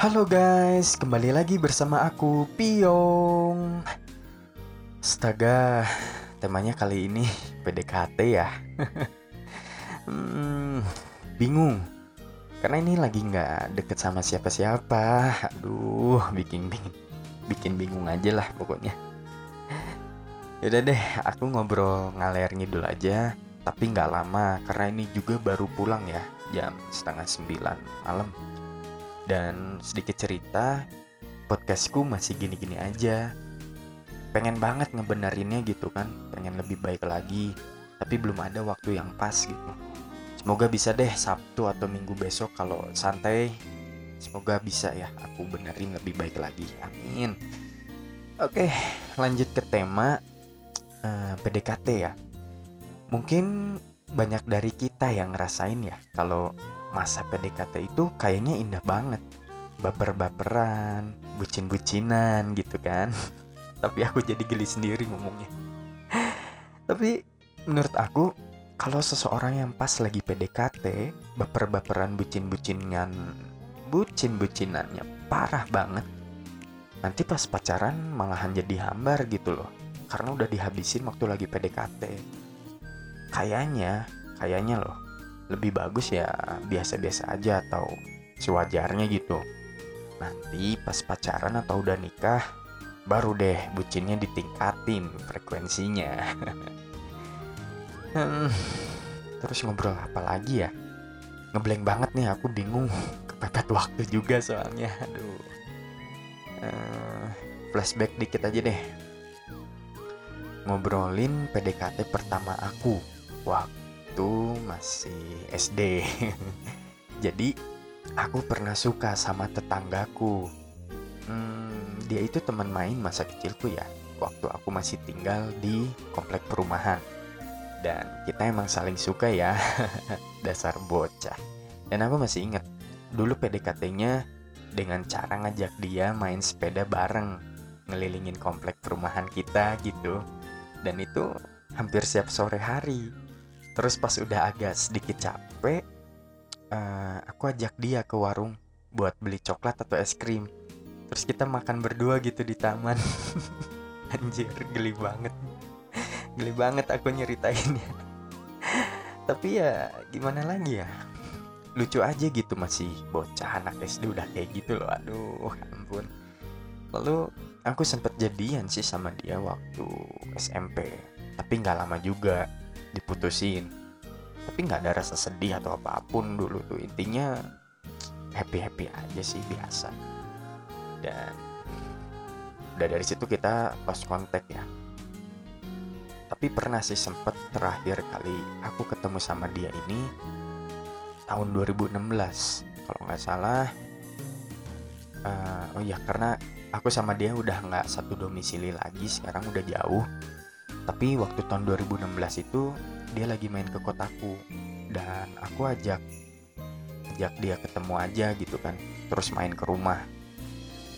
Halo guys, kembali lagi bersama aku Piong. Astaga, temanya kali ini PDKT ya. hmm, bingung. Karena ini lagi nggak deket sama siapa-siapa. Aduh, bikin bingung, bikin bingung aja lah pokoknya. Yaudah deh, aku ngobrol ngalir ngidul aja. Tapi nggak lama, karena ini juga baru pulang ya, jam setengah sembilan malam. Dan sedikit cerita, podcastku masih gini-gini aja. Pengen banget ngebenarinnya gitu kan, pengen lebih baik lagi, tapi belum ada waktu yang pas gitu. Semoga bisa deh Sabtu atau Minggu besok kalau santai. Semoga bisa ya aku benerin lebih baik lagi. Amin. Oke, lanjut ke tema uh, eh, PDKT ya. Mungkin banyak dari kita yang ngerasain ya kalau masa PDKT itu kayaknya indah banget. Baper-baperan bucin-bucinan gitu kan. Tapi aku jadi geli sendiri ngomongnya. Tapi menurut aku kalau seseorang yang pas lagi PDKT baper-baperan bucin-bucinan bucin-bucinannya parah banget. Nanti pas pacaran malahan jadi hambar gitu loh. Karena udah dihabisin waktu lagi PDKT kayaknya kayaknya loh lebih bagus ya biasa-biasa aja atau sewajarnya gitu. Nanti pas pacaran atau udah nikah baru deh bucinnya ditingkatin frekuensinya. Hmm, terus ngobrol apa lagi ya? Ngeblank banget nih aku bingung. Kepepet waktu juga soalnya aduh. Uh, flashback dikit aja deh. Ngobrolin PDKT pertama aku. Waktu itu masih SD. Jadi aku pernah suka sama tetanggaku. Hmm, dia itu teman main masa kecilku ya. Waktu aku masih tinggal di komplek perumahan. Dan kita emang saling suka ya. Dasar bocah. Dan aku masih inget dulu PDKT-nya dengan cara ngajak dia main sepeda bareng ngelilingin komplek perumahan kita gitu. Dan itu hampir siap sore hari terus pas udah agak sedikit capek uh, aku ajak dia ke warung buat beli coklat atau es krim. Terus kita makan berdua gitu di taman. Anjir geli banget. Geli banget aku nyeritainnya. Tapi ya gimana lagi ya? Lucu aja gitu masih bocah anak SD udah kayak gitu loh. Aduh ampun. Lalu aku sempet jadian sih sama dia waktu SMP tapi nggak lama juga diputusin. Tapi nggak ada rasa sedih atau apa pun dulu tuh. Intinya happy happy aja sih biasa. Dan udah dari situ kita lost contact ya. Tapi pernah sih sempet terakhir kali aku ketemu sama dia ini tahun 2016 kalau nggak salah uh, oh ya karena aku sama dia udah nggak satu domisili lagi sekarang udah jauh tapi waktu tahun 2016 itu dia lagi main ke kotaku. Dan aku ajak ajak dia ketemu aja gitu kan. Terus main ke rumah.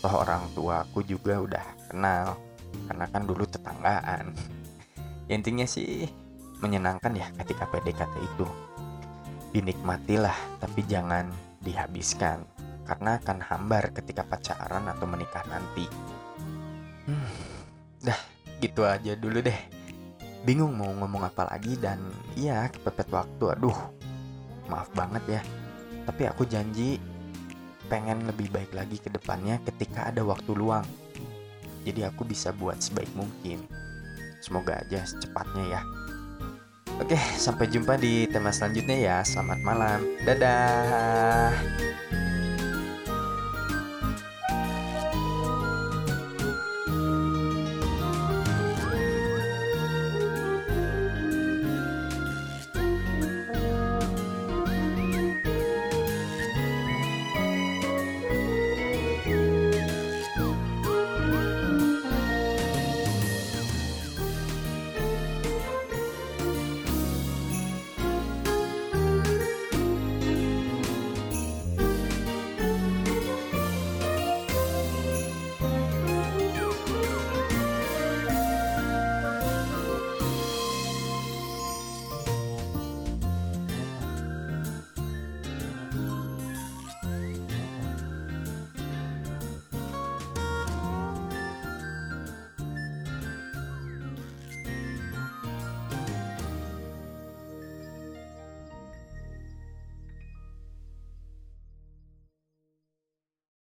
Toh orang tua aku juga udah kenal. Karena kan dulu tetanggaan. Intinya sih menyenangkan ya ketika PDKT itu. Dinikmatilah tapi jangan dihabiskan. Karena akan hambar ketika pacaran atau menikah nanti. Hmm, dah gitu aja dulu deh bingung mau ngomong apa lagi dan iya kepepet waktu aduh maaf banget ya tapi aku janji pengen lebih baik lagi ke depannya ketika ada waktu luang jadi aku bisa buat sebaik mungkin semoga aja secepatnya ya Oke, sampai jumpa di tema selanjutnya ya. Selamat malam. Dadah.